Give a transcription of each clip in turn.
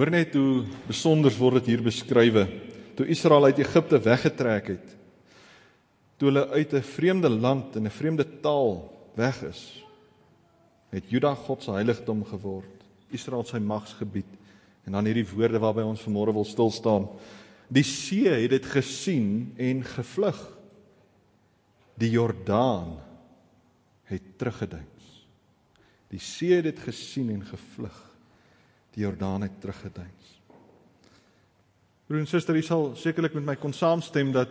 Hoor net hoe besonder word dit hier beskrywe. Toe Israel uit Egipte weggetrek het, toe hulle uit 'n vreemde land en 'n vreemde taal weg is, het Juda God se heiligdom geword, Israel sy magsgebied. En dan hierdie woorde waarby ons vanmôre wil stil staan. Die see het dit gesien en gevlug. Die Jordaan het teruggeduins. Die see het dit gesien en gevlug. Die Jordaan het teruggeduins. Broer en suster, jy sal sekerlik met my kon saamstem dat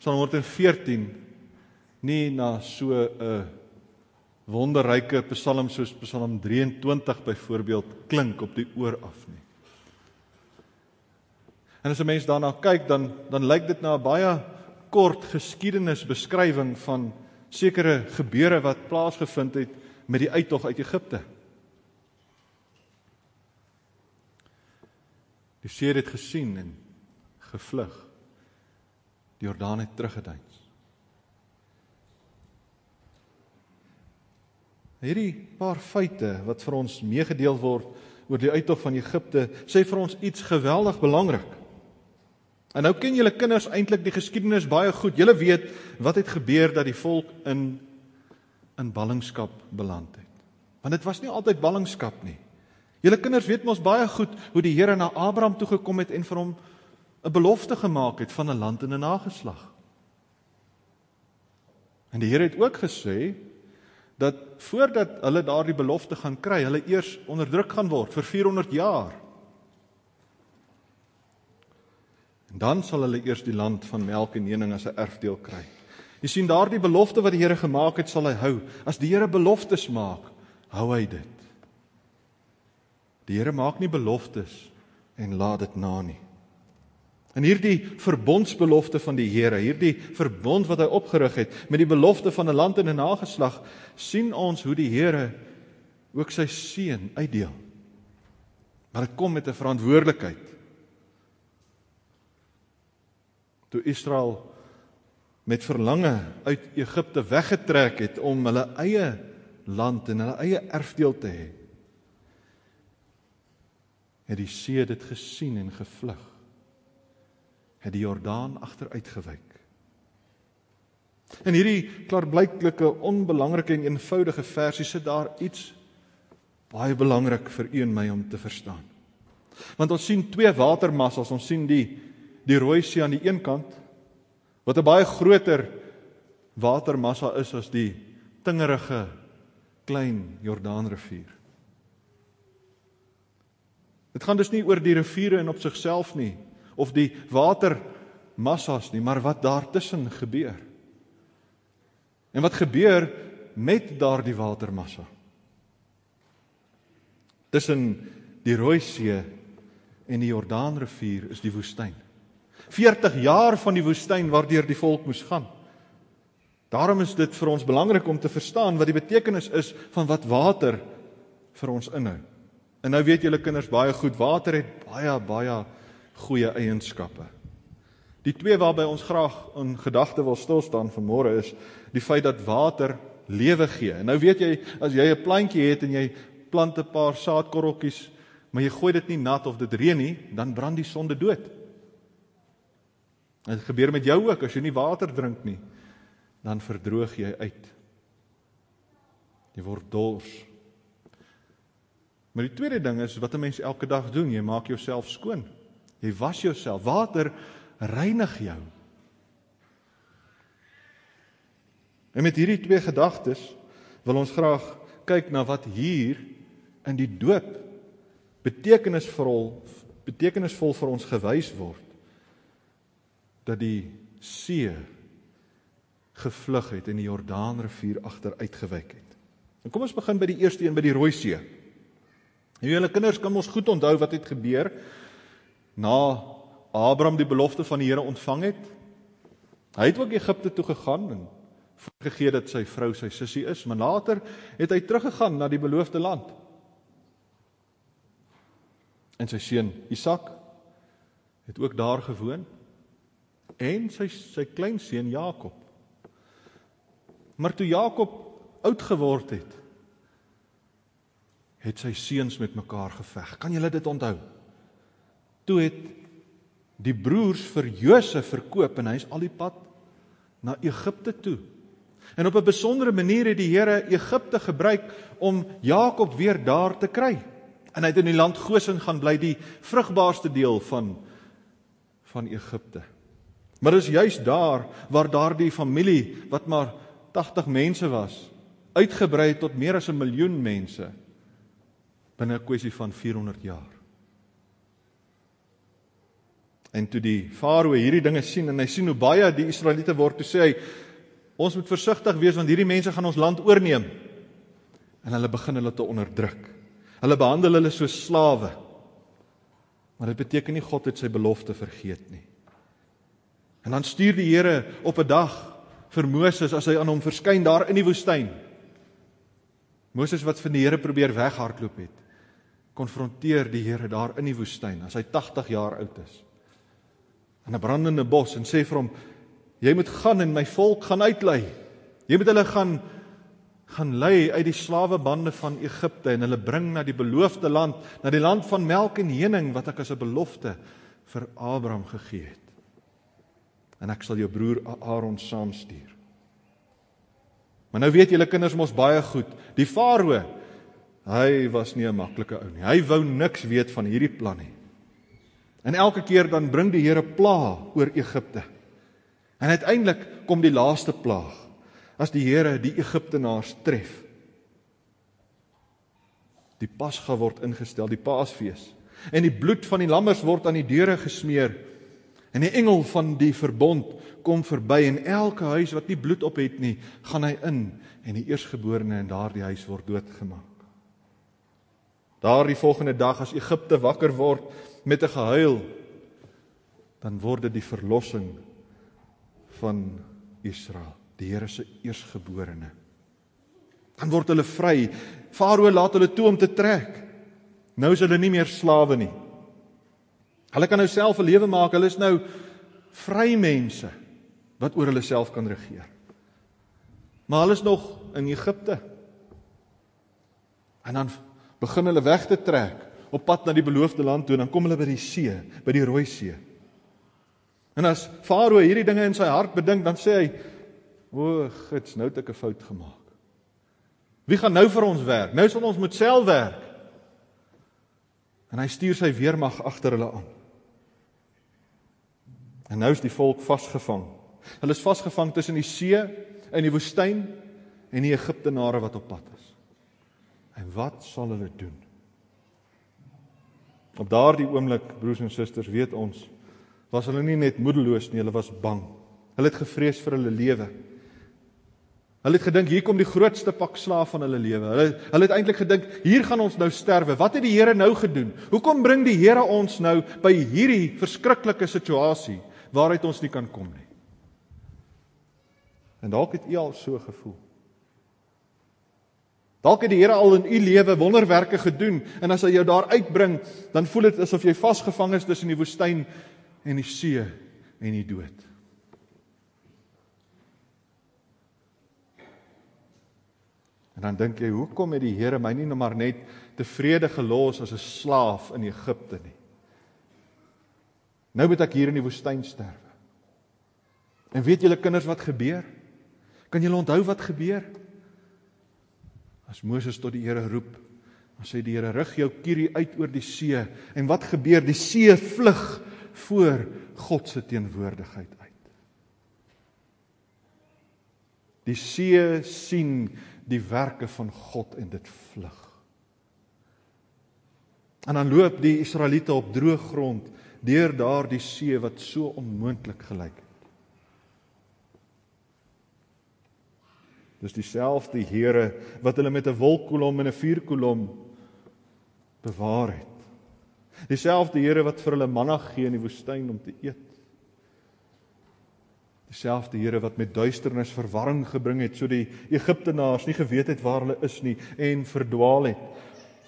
Psalm 114 nie na so 'n wonderryke psalm soos Psalm 23 byvoorbeeld klink op die oor af nie. En as 'n mens daarna kyk dan dan lyk dit na 'n baie kort geskiedenisbeskrywing van sekere gebeure wat plaasgevind het met die uittog uit Egipte. Die see het gesien en gevlug. Die Jordaan het teruggeduins. Hierdie paar feite wat vir ons meegedeel word oor die uittog van Egipte, sê vir ons iets geweldig belangrik. En nou ken julle kinders eintlik die geskiedenis baie goed. Julle weet wat het gebeur dat die volk in in ballingskap beland het. Want dit was nie altyd ballingskap nie. Julle kinders weet mos baie goed hoe die Here na Abraham toe gekom het en vir hom 'n belofte gemaak het van 'n land en 'n nageslag. En die Here het ook gesê dat voordat hulle daardie belofte gaan kry, hulle eers onderdruk gaan word vir 400 jaar. En dan sal hulle eers die land van melk en honing as 'n erfdeel kry. Jy sien daardie belofte wat die Here gemaak het, sal hy hou. As die Here beloftes maak, hou hy dit. Die Here maak nie beloftes en laat dit na nie. En hierdie verbondsbelofte van die Here, hierdie verbond wat hy opgerig het met die belofte van 'n land en 'n nageslag, sien ons hoe die Here ook sy seun uitdeel. Maar dit kom met 'n verantwoordelikheid. toe Israel met verlange uit Egipte weggetrek het om hulle eie land en hulle eie erfdeel te hê. Het die see dit gesien en gevlug. Het die Jordaan agteruit gewyk. In hierdie klaarblyklike onbelangrike en eenvoudige versie sit daar iets baie belangrik vir u en my om te verstaan. Want ons sien twee watermassas, ons sien die die Rooi See aan die een kant wat 'n baie groter watermassa is as die tingerige klein Jordaanrivier. Dit gaan dus nie oor die riviere in op sigself nie of die watermassas nie, maar wat daartussen gebeur. En wat gebeur met daardie watermassa? Tussen die Rooi See en die Jordaanrivier is die woestyn. 40 jaar van die woestyn waardeur die volk moes gaan. Daarom is dit vir ons belangrik om te verstaan wat die betekenis is van wat water vir ons inhou. En nou weet julle kinders baie goed, water het baie baie goeie eienskappe. Die twee waarby ons graag in gedagte wil stil staan vanmôre is die feit dat water lewe gee. En nou weet jy as jy 'n plantjie het en jy plant 'n paar saadkorreltjies, maar jy gooi dit nie nat of dit reën nie, dan brand die sonde dood. Dit gebeur met jou ook as jy nie water drink nie, dan verdroog jy uit. Jy word dors. Maar die tweede ding is wat 'n mens elke dag doen, jy maak jouself skoon. Jy was jouself. Water reinig jou. En met hierdie twee gedagtes wil ons graag kyk na wat hier in die doop betekenisvol betekenisvol vir ons gewys word dat die see gevlug het en die Jordaanrivier agteruit gewyk het. En kom ons begin by die eerste een by die Rooi See. Nou julle kinders kan ons goed onthou wat het gebeur na Abraham die belofte van die Here ontvang het. Hy het ook Egipte toe gegaan en voorgegee dat sy vrou sy sussie is, maar later het hy teruggegaan na die beloofde land. En sy seun Isak het ook daar gewoon en sy sy kleinseun Jakob. Maar toe Jakob oud geword het, het sy seuns met mekaar geveg. Kan julle dit onthou? toe het die broers vir Josef verkoop en hy's al die pad na Egipte toe. En op 'n besondere manier het die Here Egipte gebruik om Jakob weer daar te kry. En hy het in die land Goshen gaan bly, die vrugbaarste deel van van Egipte. Maar dis juis daar waar daardie familie wat maar 80 mense was, uitgebrei het tot meer as 'n miljoen mense binne 'n kwessie van 400 jaar. En toe die farao hierdie dinge sien en hy sien hoe baie die Israeliete word, toe sê hy ons moet versigtig wees want hierdie mense gaan ons land oorneem. En hulle begin hulle te onderdruk. Hulle behandel hulle soos slawe. Maar dit beteken nie God het sy belofte vergeet nie. En dan stuur die Here op 'n dag vir Moses as hy aan hom verskyn daar in die woestyn. Moses wat van die Here probeer weghardloop het, konfronteer die Here daar in die woestyn as hy 80 jaar oud is. In 'n brandende bos en sê vir hom: "Jy moet gaan en my volk gaan uitlei. Jy moet hulle gaan gaan lei uit die slawebande van Egipte en hulle bring na die beloofde land, na die land van melk en honing wat ek as 'n belofte vir Abraham gegee het." en ek sal jou broer Aaron saamstuur. Maar nou weet julle kinders mos baie goed, die farao, hy was nie 'n maklike ou nie. Hy wou niks weet van hierdie plan nie. En elke keer dan bring die Here pla oor Egipte. En uiteindelik kom die laaste plaag as die Here die Egiptenaars tref. Die Pasga word ingestel, die Paasfees. En die bloed van die lammers word aan die deure gesmeer En die engel van die verbond kom verby en elke huis wat nie bloed op het nie, gaan hy in en die eersgeborene in daardie huis word doodgemaak. Daardie volgende dag as Egipte wakker word met 'n gehuil, dan word dit die verlossing van Israel, die Here se eersgeborene. Dan word hulle vry. Farao laat hulle toe om te trek. Nou is hulle nie meer slawe nie. Hulle kan nou self 'n lewe maak. Hulle is nou vry mense wat oor hulle self kan regeer. Maar hulle is nog in Egipte. En dan begin hulle weg te trek op pad na die beloofde land toe en dan kom hulle by die see, by die Rooi See. En as Farao hierdie dinge in sy hart bedink, dan sê hy: "O, gits, nou het ek 'n fout gemaak. Wie gaan nou vir ons werk? Nou sal ons moet self werk." En hy stuur sy weermag agter hulle aan. En nou is die volk vasgevang. Hulle is vasgevang tussen die see en die woestyn en die Egiptenare wat op pad is. En wat sal hulle doen? Op daardie oomblik, broers en susters, weet ons, was hulle nie net moedeloos nie, hulle was bang. Hulle het gevrees vir hulle lewe. Hulle het gedink hier kom die grootste pak slaaf van hulle lewe. Hulle hulle het eintlik gedink hier gaan ons nou sterwe. Wat het die Here nou gedoen? Hoekom bring die Here ons nou by hierdie verskriklike situasie? waaruit ons nie kan kom nie. En dalk het u al so gevoel. Dalk het die Here al in u lewe wonderwerke gedoen en as hy jou daar uitbring, dan voel dit asof jy vasgevang is tussen die woestyn en die see en die dood. En dan dink jy, hoekom het die Here my nie net maar net tevrede gelos as 'n slaaf in Egipte nie? Nou moet ek hier in die woestyn sterwe. En weet julle kinders wat gebeur? Kan julle onthou wat gebeur? As Moses tot die Here roep, dan sê die Here: "Rig jou kierie uit oor die see." En wat gebeur? Die see vlug voor God se teenwoordigheid uit. Die see sien die werke van God en dit vlug. En dan loop die Israeliete op droë grond deur daardie see wat so onmoontlik gelyk het. Dis dieselfde Here wat hulle met 'n wolkkolom en 'n vuurkolom bewaar het. Dieselfde Here wat vir hulle manna gee in die woestyn om te eet. Dieselfde Here wat met duisternis verwarring gebring het sodat die Egiptenaars nie geweet het waar hulle is nie en verdwaal het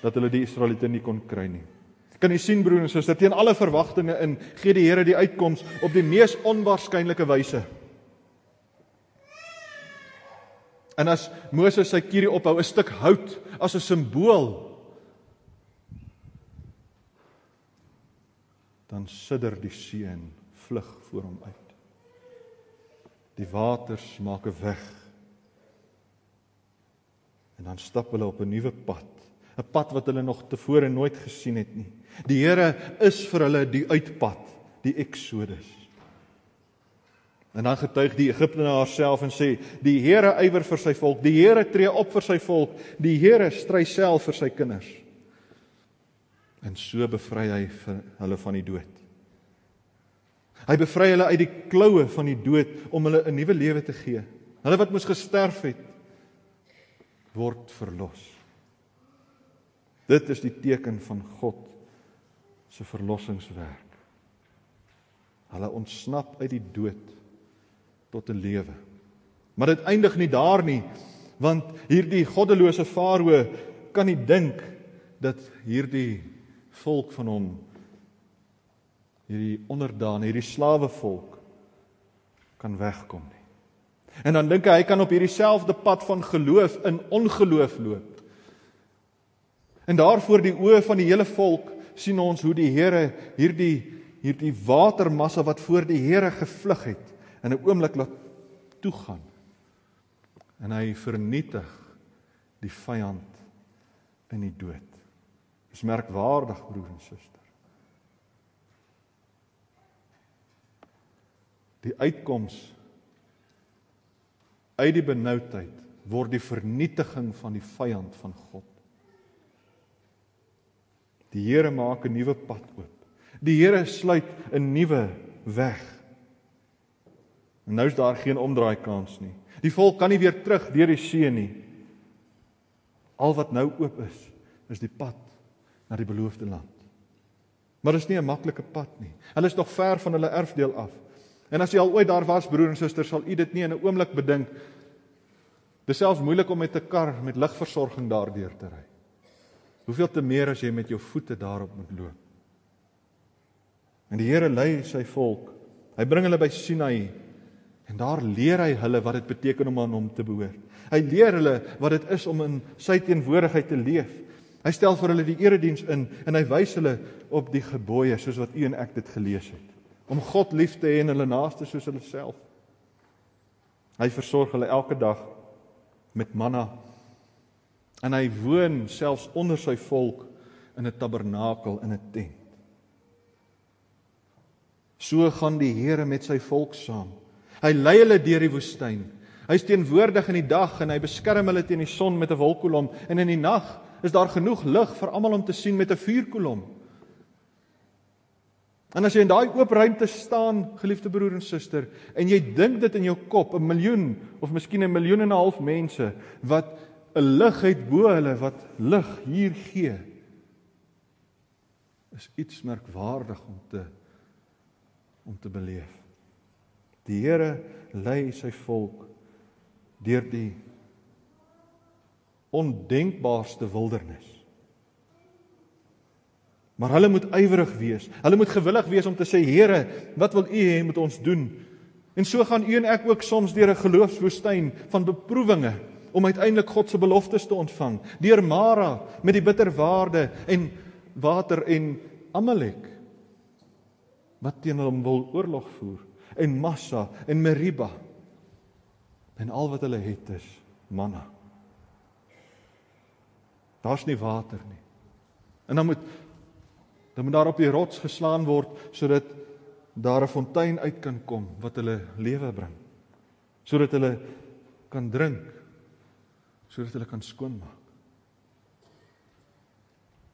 dat hulle die Israeliete nie kon kry nie. Kan jy sien broer en suster, teen alle verwagtinge in gee die Here die uitkoms op die mees onwaarskynlike wyse. En as Moses sy kierie ophou, 'n stuk hout as 'n simbool, dan sidder die see en vlug voor hom uit. Die waters maak 'n weg. En dan stap hulle op 'n nuwe pad, 'n pad wat hulle nog tevore nooit gesien het nie. Die Here is vir hulle die uitpad, die Exodus. En dan getuig die Egiptenaar self en sê: "Die Here ywer vir sy volk, die Here tree op vir sy volk, die Here stry self vir sy kinders." En so bevry hy hulle van die dood. Hy bevry hulle uit die kloue van die dood om hulle 'n nuwe lewe te gee. Hulle wat moes gesterf het word verlos. Dit is die teken van God se verlossingswerk. Hulle ontsnap uit die dood tot 'n lewe. Maar dit eindig nie daar nie, want hierdie goddelose farao kan nie dink dat hierdie volk van hom hierdie onderdaan, hierdie slawevolk kan wegkom nie. En dan dink hy hy kan op hierdie selfde pad van geloof in ongeloof loop. En daarvoor die oë van die hele volk sien ons hoe die Here hierdie hierdie watermassa wat voor die Here gevlug het in 'n oomblik laat toegaan. En hy vernietig die vyand in die dood. Dis merkwaardig broer en suster. Die uitkoms uit die benoudheid word die vernietiging van die vyand van God. Die Here maak 'n nuwe pad oop. Die Here sluit 'n nuwe weg. En nou is daar geen omdraai kans nie. Die volk kan nie weer terug deur die see nie. Al wat nou oop is, is die pad na die beloofde land. Maar dit is nie 'n maklike pad nie. Hulle is nog ver van hulle erfdeel af. En as jy al ooit daar was, broer en suster, sal u dit nie in 'n oomblik bedink. Dis selfs moeilik om met 'n kar met ligversorging daardeur te ry. Hoeveel te meer as jy met jou voete daarop moet loop. En die Here lei sy volk. Hy bring hulle by Sinai en daar leer hy hulle wat dit beteken om aan hom te behoort. Hy leer hulle wat dit is om in sy teenwoordigheid te leef. Hy stel vir hulle die erediens in en hy wys hulle op die gebooie soos wat u en ek dit gelees het om God lief te hê en hulle naaste soos hulle self. Hy versorg hulle elke dag met manna en hy woon selfs onder sy volk in 'n tabernakel in 'n tent. So gaan die Here met sy volk saam. Hy lei hulle deur die woestyn. Hy's teenwoordig in die dag en hy beskerm hulle teen die son met 'n wolkkolom en in die nag is daar genoeg lig vir almal om te sien met 'n vuurkolom. En as jy in daai oop ruimte staan, geliefde broer en suster, en jy dink dit in jou kop, 'n miljoen of miskien 'n miljoen en 'n half mense wat 'n lig het bo hulle wat lig hier gee, is iets merkwaardig om te om te beleef. Die Here lei sy volk deur die ondenkbaarste wildernis. Maar hulle moet ywerig wees. Hulle moet gewillig wees om te sê Here, wat wil U hê moet ons doen? En so gaan u en ek ook soms deur 'n geloofswoestyn van beproewinge om uiteindelik God se beloftes te ontvang. Deur Mara met die bitterwaarde en water en Amalek wat teen hom wil oorlog voer en Massa en Meriba en al wat hulle het is manna. Daar's nie water nie. En dan moet dan moet daar op die rots geslaan word sodat daar 'n fontein uit kan kom wat hulle lewe bring. Sodat hulle kan drink. Sodat hulle kan skoonmaak.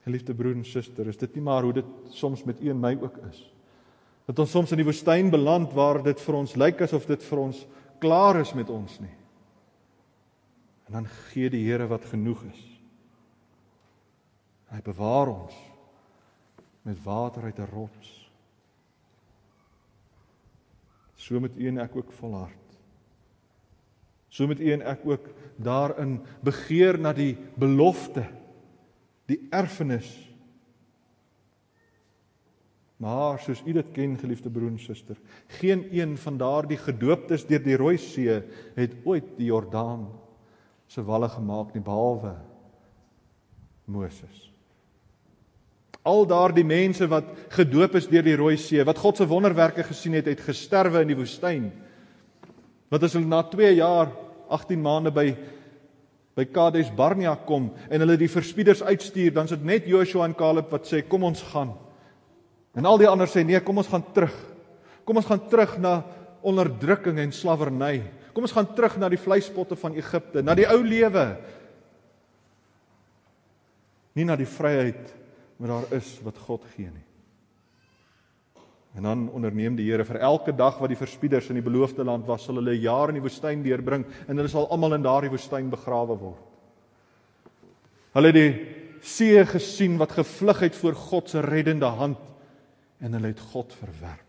Geliefde broer en suster, is dit nie maar hoe dit soms met u en my ook is? Dat ons soms in die woestyn beland waar dit vir ons lyk asof dit vir ons klaar is met ons nie. En dan gee die Here wat genoeg is. Hy bewaar ons met water uit 'n rots. So moet u en ek ook volhard. So moet u en ek ook daarin begeer na die belofte, die erfenis. Maar soos u dit ken, geliefde broer en suster, geen een van daardie gedooptes deur die Rooi See het ooit die Jordaan se walle gemaak nie behalwe Moses. Al daardie mense wat gedoop is deur die Rooi See, wat God se wonderwerke gesien het, het gesterwe in die woestyn. Wat as hulle na 2 jaar, 18 maande by by Kades Barnea kom en hulle die verspieders uitstuur, dan is dit net Joshua en Caleb wat sê kom ons gaan. En al die ander sê nee, kom ons gaan terug. Kom ons gaan terug na onderdrukking en slawerny. Kom ons gaan terug na die vleispotte van Egipte, na die ou lewe. Nie na die vryheid wat daar is wat God gee nie. En dan onderneem die Here vir elke dag wat die verspieders in die beloofde land was, sal hulle jaar in die woestyn deurbring en hulle sal almal in daardie woestyn begrawe word. Hulle het die see gesien wat gevlug het voor God se reddende hand en hulle het God verwerp.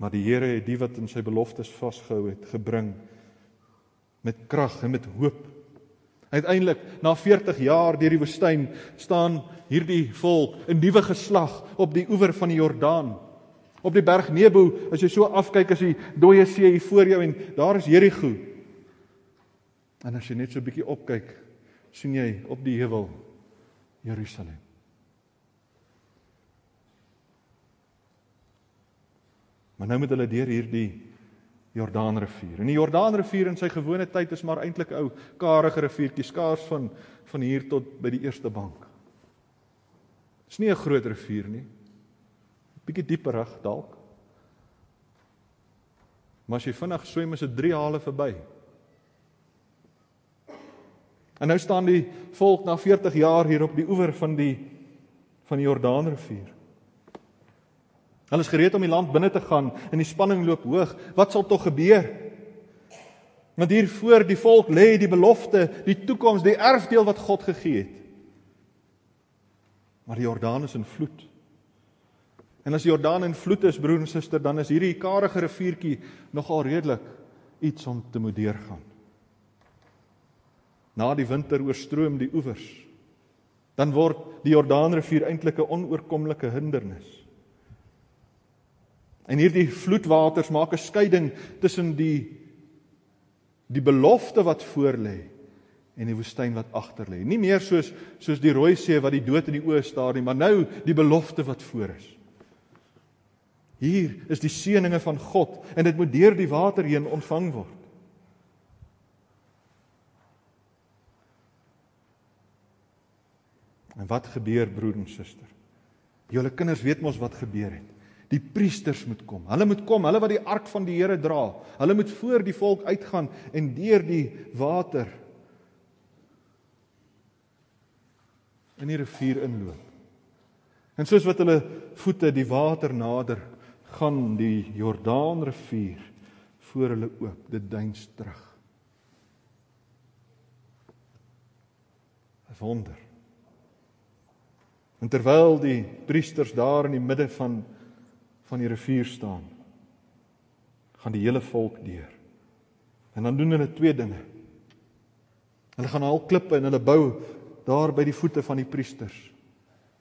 Maar die Here het die wat in sy beloftes vasgehou het, gebring met krag en met hoop. Uiteindelik na 40 jaar deur die woestyn staan hierdie volk 'n nuwe geslag op die oewer van die Jordaan. Op die berg Nebo, as jy so afkyk as die dooie see hier voor jou en daar is Jerigo. En as jy net so 'n bietjie opkyk, sien jy op die heuwel Jerusalem. Maar nou moet hulle deur hierdie Jordaanrivier. En die Jordaanrivier in sy gewone tyd is maar eintlik 'n ou karige riviertjie skaars van van hier tot by die eerste bank. Dis nie 'n groot rivier nie. Bietjie dieperig dalk. Maar as jy vinnig swem is dit 3 hale verby. En nou staan die volk na 40 jaar hier op die oewer van die van die Jordaanrivier. Hulle is gereed om die land binne te gaan en die spanning loop hoog. Wat sal tog gebeur? Want hier voor die volk lê die belofte, die toekoms, die erfdeel wat God gegee het. Maar die Jordaan is in vloed. En as die Jordaan in vloed is, broer en suster, dan is hierdie karige riviertjie nogal redelik iets om te moet deurgaan. Na die winter oorstroom die oewers. Dan word die Jordaanrivier eintlik 'n onoorkomlike hindernis. En hierdie vloedwaters maak 'n skeiding tussen die die belofte wat voor lê en die woestyn wat agter lê. Nie meer soos soos die Rooi See wat die dood in die oë staar nie, maar nou die belofte wat voor is. Hier is die seëninge van God en dit moet deur die water heen ontvang word. En wat gebeur broer en suster? Julle kinders weet mos wat gebeur het. Die priesters moet kom. Hulle moet kom, hulle wat die ark van die Here dra. Hulle moet voor die volk uitgaan en deur die water in die rivier inloop. En soos wat hulle voete die water nader, gaan die Jordaanrivier voor hulle oop, dit duins terug. 'n Wonder. En terwyl die priesters daar in die midde van van die rivier staan, gaan die hele volk deur. En dan doen hulle twee dinge. Hulle gaan al klippe en hulle bou daar by die voete van die priesters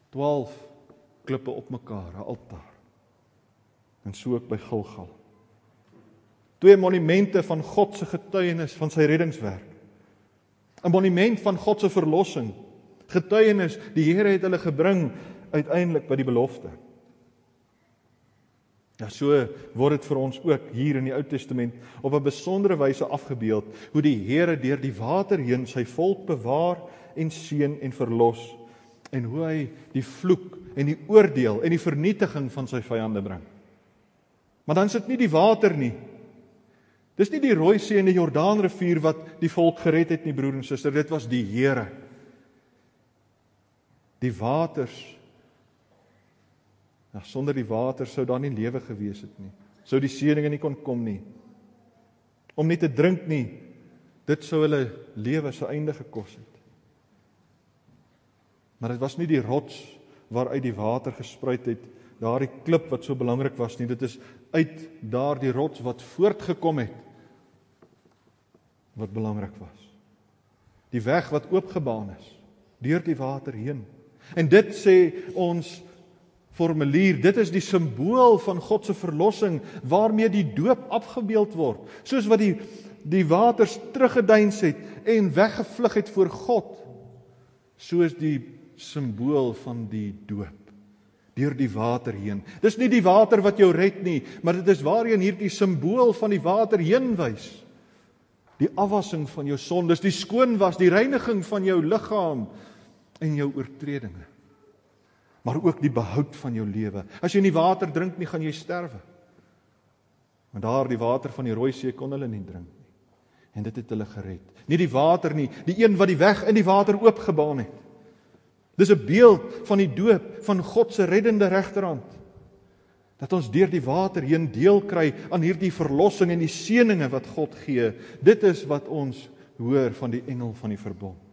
12 klippe op mekaar, 'n altaar. En so ook by Gilgal. Twee monumente van God se getuienis van sy reddingswerk. 'n Monument van God se verlossing. Getuienis, die Here het hulle gebring uiteindelik by die belofte. Ja, so word dit vir ons ook hier in die Ou Testament op 'n besondere wyse afgebeeld hoe die Here deur die water heen sy volk bewaar en seën en verlos en hoe hy die vloek en die oordeel en die vernietiging van sy vyande bring. Maar dan sit nie die water nie. Dis nie die Rooi See en die Jordaanrivier wat die volk gered het nie, broer en suster, dit was die Here. Die waters Ja, sonder die water sou daar nie lewe gewees het nie. Sou die seëninge nie kon kom nie. Om nie te drink nie, dit sou hulle lewe se einde gekos het. Maar dit was nie die rots waaruit die water gespruit het, daardie klip wat so belangrik was nie. Dit is uit daardie rots wat voortgekom het wat belangrik was. Die weg wat oopgebaan is deur die water heen. En dit sê ons formulier. Dit is die simbool van God se verlossing waarmee die doop afgebeeld word. Soos wat die die waters teruggeduins het en weggevlug het voor God, soos die simbool van die doop deur die water heen. Dis nie die water wat jou red nie, maar dit is waarheen hierdie simbool van die water heen wys. Die afwassing van jou sondes, die skoonwas, die reiniging van jou liggaam en jou oortredinge. Maar ook die behoud van jou lewe. As jy nie water drink nie, gaan jy sterwe. Want daardie water van die Rooi See kon hulle nie drink nie. En dit het hulle gered. Nie die water nie, die een wat die weg in die water oopgebaan het. Dis 'n beeld van die doop van God se reddende regterhand. Dat ons deur die water heen deel kry aan hierdie verlossing en die seëninge wat God gee. Dit is wat ons hoor van die engel van die verbond.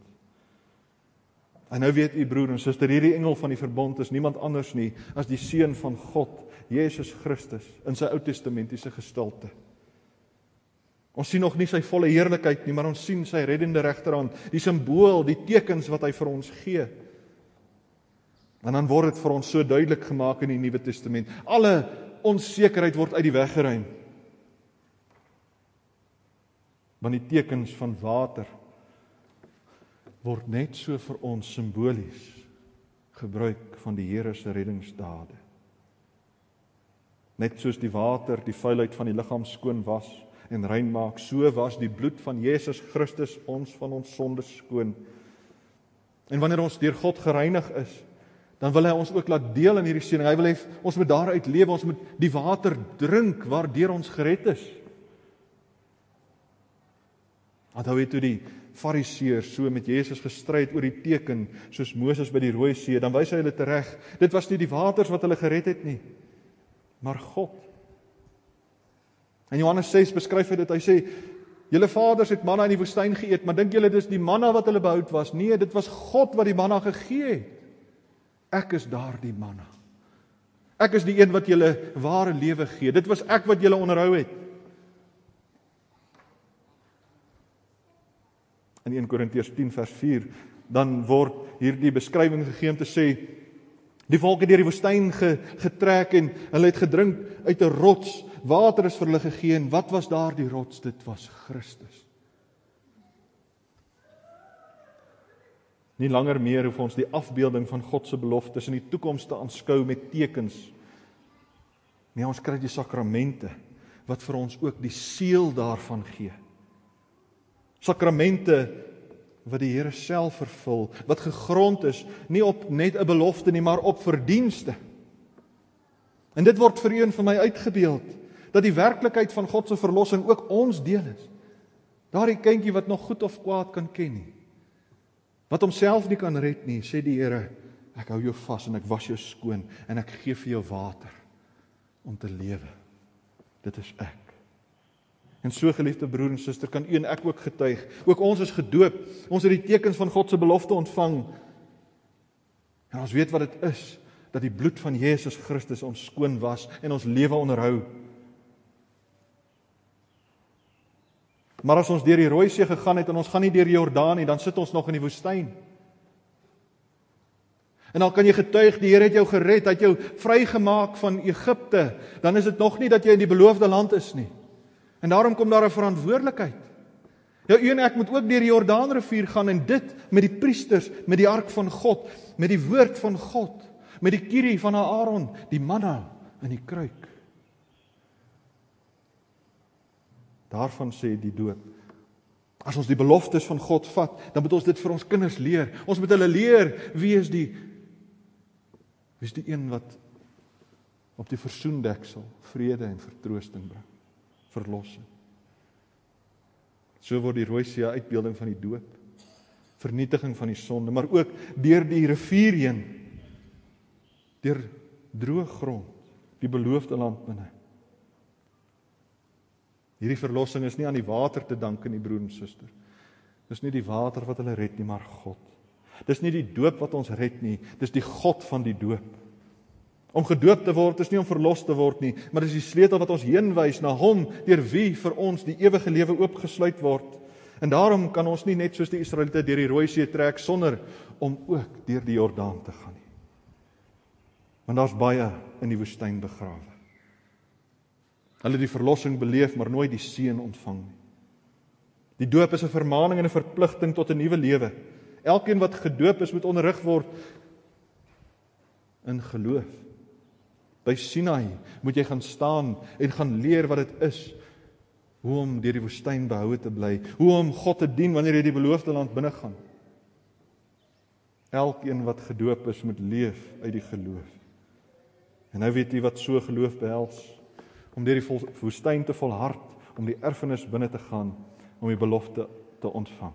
En nou weet u broer en suster, hierdie engel van die verbond is niemand anders nie as die seun van God, Jesus Christus in sy Ou Testamentiese gestalte. Ons sien nog nie sy volle heerlikheid nie, maar ons sien sy reddende regterhand, die simbool, die tekens wat hy vir ons gee. En dan word dit vir ons so duidelik gemaak in die Nuwe Testament. Alle onsekerheid word uit die weg geruim. Want die tekens van water word net so vir ons simbolies gebruik van die Here se reddingsdade. Net soos die water die vuilheid van die liggaam skoon was en rein maak, so was die bloed van Jesus Christus ons van ons sondes skoon. En wanneer ons deur God gereinig is, dan wil hy ons ook laat deel in hierdie seëning. Hy wil hê ons moet daaruit lewe, ons moet die water drink waardeur ons gered is. Onthou jy toe die Fariseërs so met Jesus gestry het oor die teken soos Moses by die Rooi See, dan wys hy hulle tereg. Dit was nie die waters wat hulle gered het nie, maar God. In Johannes 6 beskryf dit. Hy sê Julle vaders het manna in die woestyn geëet, maar dink julle dis die manna wat hulle behoud was? Nee, dit was God wat die manna gegee het. Ek is daardie manna. Ek is die een wat julle ware lewe gee. Dit was ek wat julle onderhou het. In 1 Korintiërs 10 vers 4 dan word hierdie beskrywing gegee om te sê die volk het deur die woestyn ge, getrek en hulle het gedrink uit 'n rots. Water is vir hulle gegee en wat was daardie rots? Dit was Christus. Nie langer meer hoef ons die afbeelding van God se beloftes in die toekoms te aanskou met tekens. Nee, ons kry die sakramente wat vir ons ook die seël daarvan gee. Sakramente wat die Here self vervul, wat gegrond is nie op net 'n belofte nie, maar op verdienste. En dit word vir u en vir my uitgebeeld dat die werklikheid van God se verlossing ook ons deel is. Daardie kindjie wat nog goed of kwaad kan ken nie wat homself nie kan red nie, sê die Here, ek hou jou vas en ek was jou skoon en ek gee vir jou water om te lewe. Dit is ek. En so geliefde broer en suster, kan u en ek ook getuig. Ook ons is gedoop. Ons het die tekens van God se belofte ontvang. En ons weet wat dit is dat die bloed van Jesus Christus ons skoon was en ons lewe onderhou. Maar as ons deur die Rooi See gegaan het en ons gaan nie deur die Jordaan nie, dan sit ons nog in die woestyn. En dan kan jy getuig die Here het jou gered, het jou vrygemaak van Egipte, dan is dit nog nie dat jy in die beloofde land is nie. En daarom kom daar 'n verantwoordelikheid. Ja, u en ek moet ook deur die Jordaanrivier gaan en dit met die priesters, met die ark van God, met die woord van God, met die kierie van Aaron, die manna in die kruik. Daarvan sê die doop. As ons die beloftes van God vat, dan moet ons dit vir ons kinders leer. Ons moet hulle leer wie is die wie is die een wat op die versoendeksel vrede en vertroosting bring. Verlossing. So word die rooi see uitbeelding van die doop. Vernietiging van die sonde, maar ook deur die rivier heen deur droë grond, die beloofde land binne. Hierdie verlossing is nie aan die water te danke nie, broer en suster. Dis nie die water wat hulle red nie, maar God. Dis nie die doop wat ons red nie, dis die God van die doop. Om gedoop te word is nie om verlos te word nie, maar dis die sleutel wat ons heenwys na Hom deur wie vir ons die ewige lewe oopgesluit word. En daarom kan ons nie net soos die Israeliete deur die Rooi See trek sonder om ook deur die Jordaan te gaan nie. Want daar's baie in die woestyn begrawe. Hulle het die verlossing beleef, maar nooit die seën ontvang nie. Die doop is 'n vermaaning en 'n verpligting tot 'n nuwe lewe. Elkeen wat gedoop is, moet onderrig word in geloof. By Sinai moet jy gaan staan en gaan leer wat dit is hoe om deur die woestyn behoue te bly, hoe om God te dien wanneer jy die beloofde land binne gaan. Elkeen wat gedoop is, moet leef uit die geloof. En nou weet jy wat so geloof behels om deur die woestyn te volhard, om die erfenis binne te gaan, om die belofte te ontvang.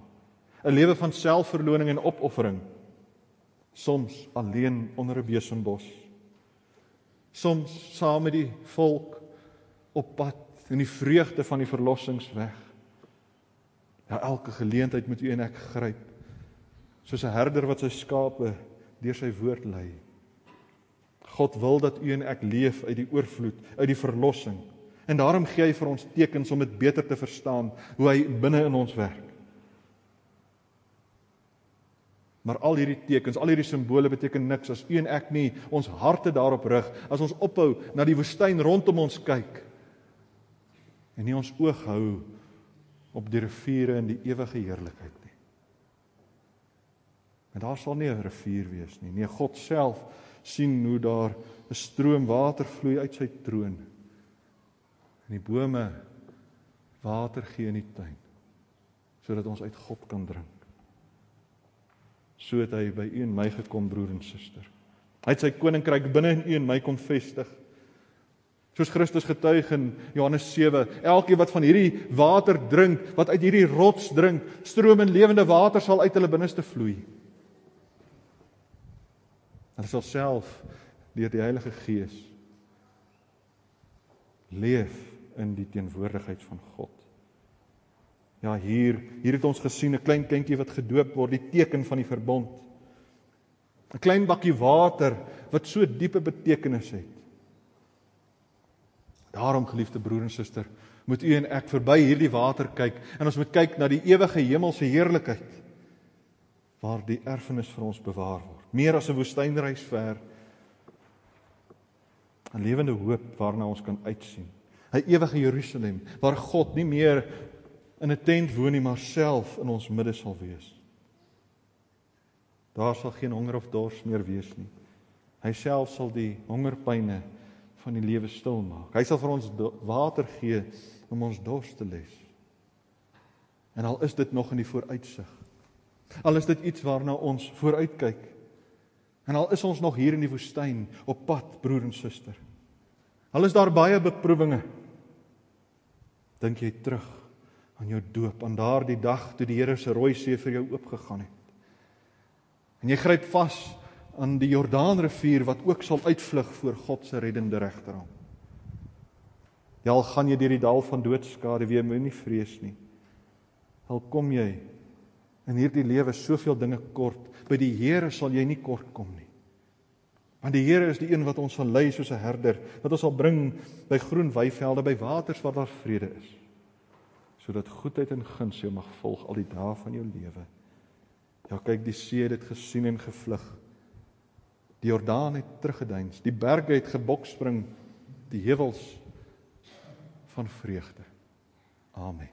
'n Lewe van selfverloning en opoffering. Soms alleen onder 'n besembos. Soms saam met die volk op pad in die vreugde van die verlossingsweg. Ja, elke geleentheid moet u en ek gryp. Soos 'n herder wat sy skape deur sy woord lei. God wil dat u en ek leef uit die oorvloed, uit die verlossing. En daarom gee hy vir ons tekens om dit beter te verstaan hoe hy binne in ons werk. Maar al hierdie tekens, al hierdie simbole beteken niks as u en ek nie ons harte daarop rig, as ons ophou na die woestyn rondom ons kyk en nie ons oog hou op die riviere in die ewige heerlikheid nie. En daar sal nie 'n rivier wees nie. Nee, God self sien hoe daar 'n stroom water vloei uit sy troon. En die bome water gee in die tuin sodat ons uit God kan drink. So het hy by u en my gekom broer en suster. Hy het sy koninkryk binne in u en my kom vestig. Soos Christus getuig in Johannes 7, elkeen wat van hierdie water drink, wat uit hierdie rots drink, stroom en lewende water sal uit hulle binneste vloei. Hulle sal self deur die Heilige Gees leef in die teenwoordigheid van God. Ja, hier, hier het ons gesien 'n klein kindjie wat gedoop word, die teken van die verbond. 'n Klein bakkie water wat so diepe betekenis het. Daarom geliefde broer en suster, moet u en ek verby hierdie water kyk en ons moet kyk na die ewige hemelse heerlikheid waar die erfenis vir ons bewaar word. Meer as 'n woestynreis ver. 'n Lewende hoop waarna ons kan uitsien. 'n Ewige Jerusalem waar God nie meer in 'n tent woon nie, maar self in ons midde sal wees. Daar sal geen honger of dors meer wees nie. Hy self sal die hongerpyne van die lewe stil maak. Hy sal vir ons water gee om ons dors te les. En al is dit nog in die vooruitsig. Al is dit iets waarna ons vooruitkyk. En al is ons nog hier in die woestyn op pad, broer en suster. Al is daar baie beproewinge. Dink jy terug aan jou doop, aan daardie dag toe die Here se rooi see vir jou oopgegaan het. En jy gryp vas aan die Jordaanrivier wat ook sal uitvlug voor God se reddende regterhand. Ja, al gaan jy deur die dal van doodskade, wie moenie vrees nie. Al kom jy in hierdie lewe soveel dinge kort, by die Here sal jy nie kort kom nie. Want die Here is die een wat ons sal lei soos 'n herder, wat ons sal bring by groen weivelde, by waters waar daar vrede is. Sodat goedheid en guns jou mag volg al die dae van jou lewe. Ja, kyk, die see het dit gesien en gevlug. Die Jordaan het teruggeduins, die berge het gebokspring, die heuwels van vreugde. Amen.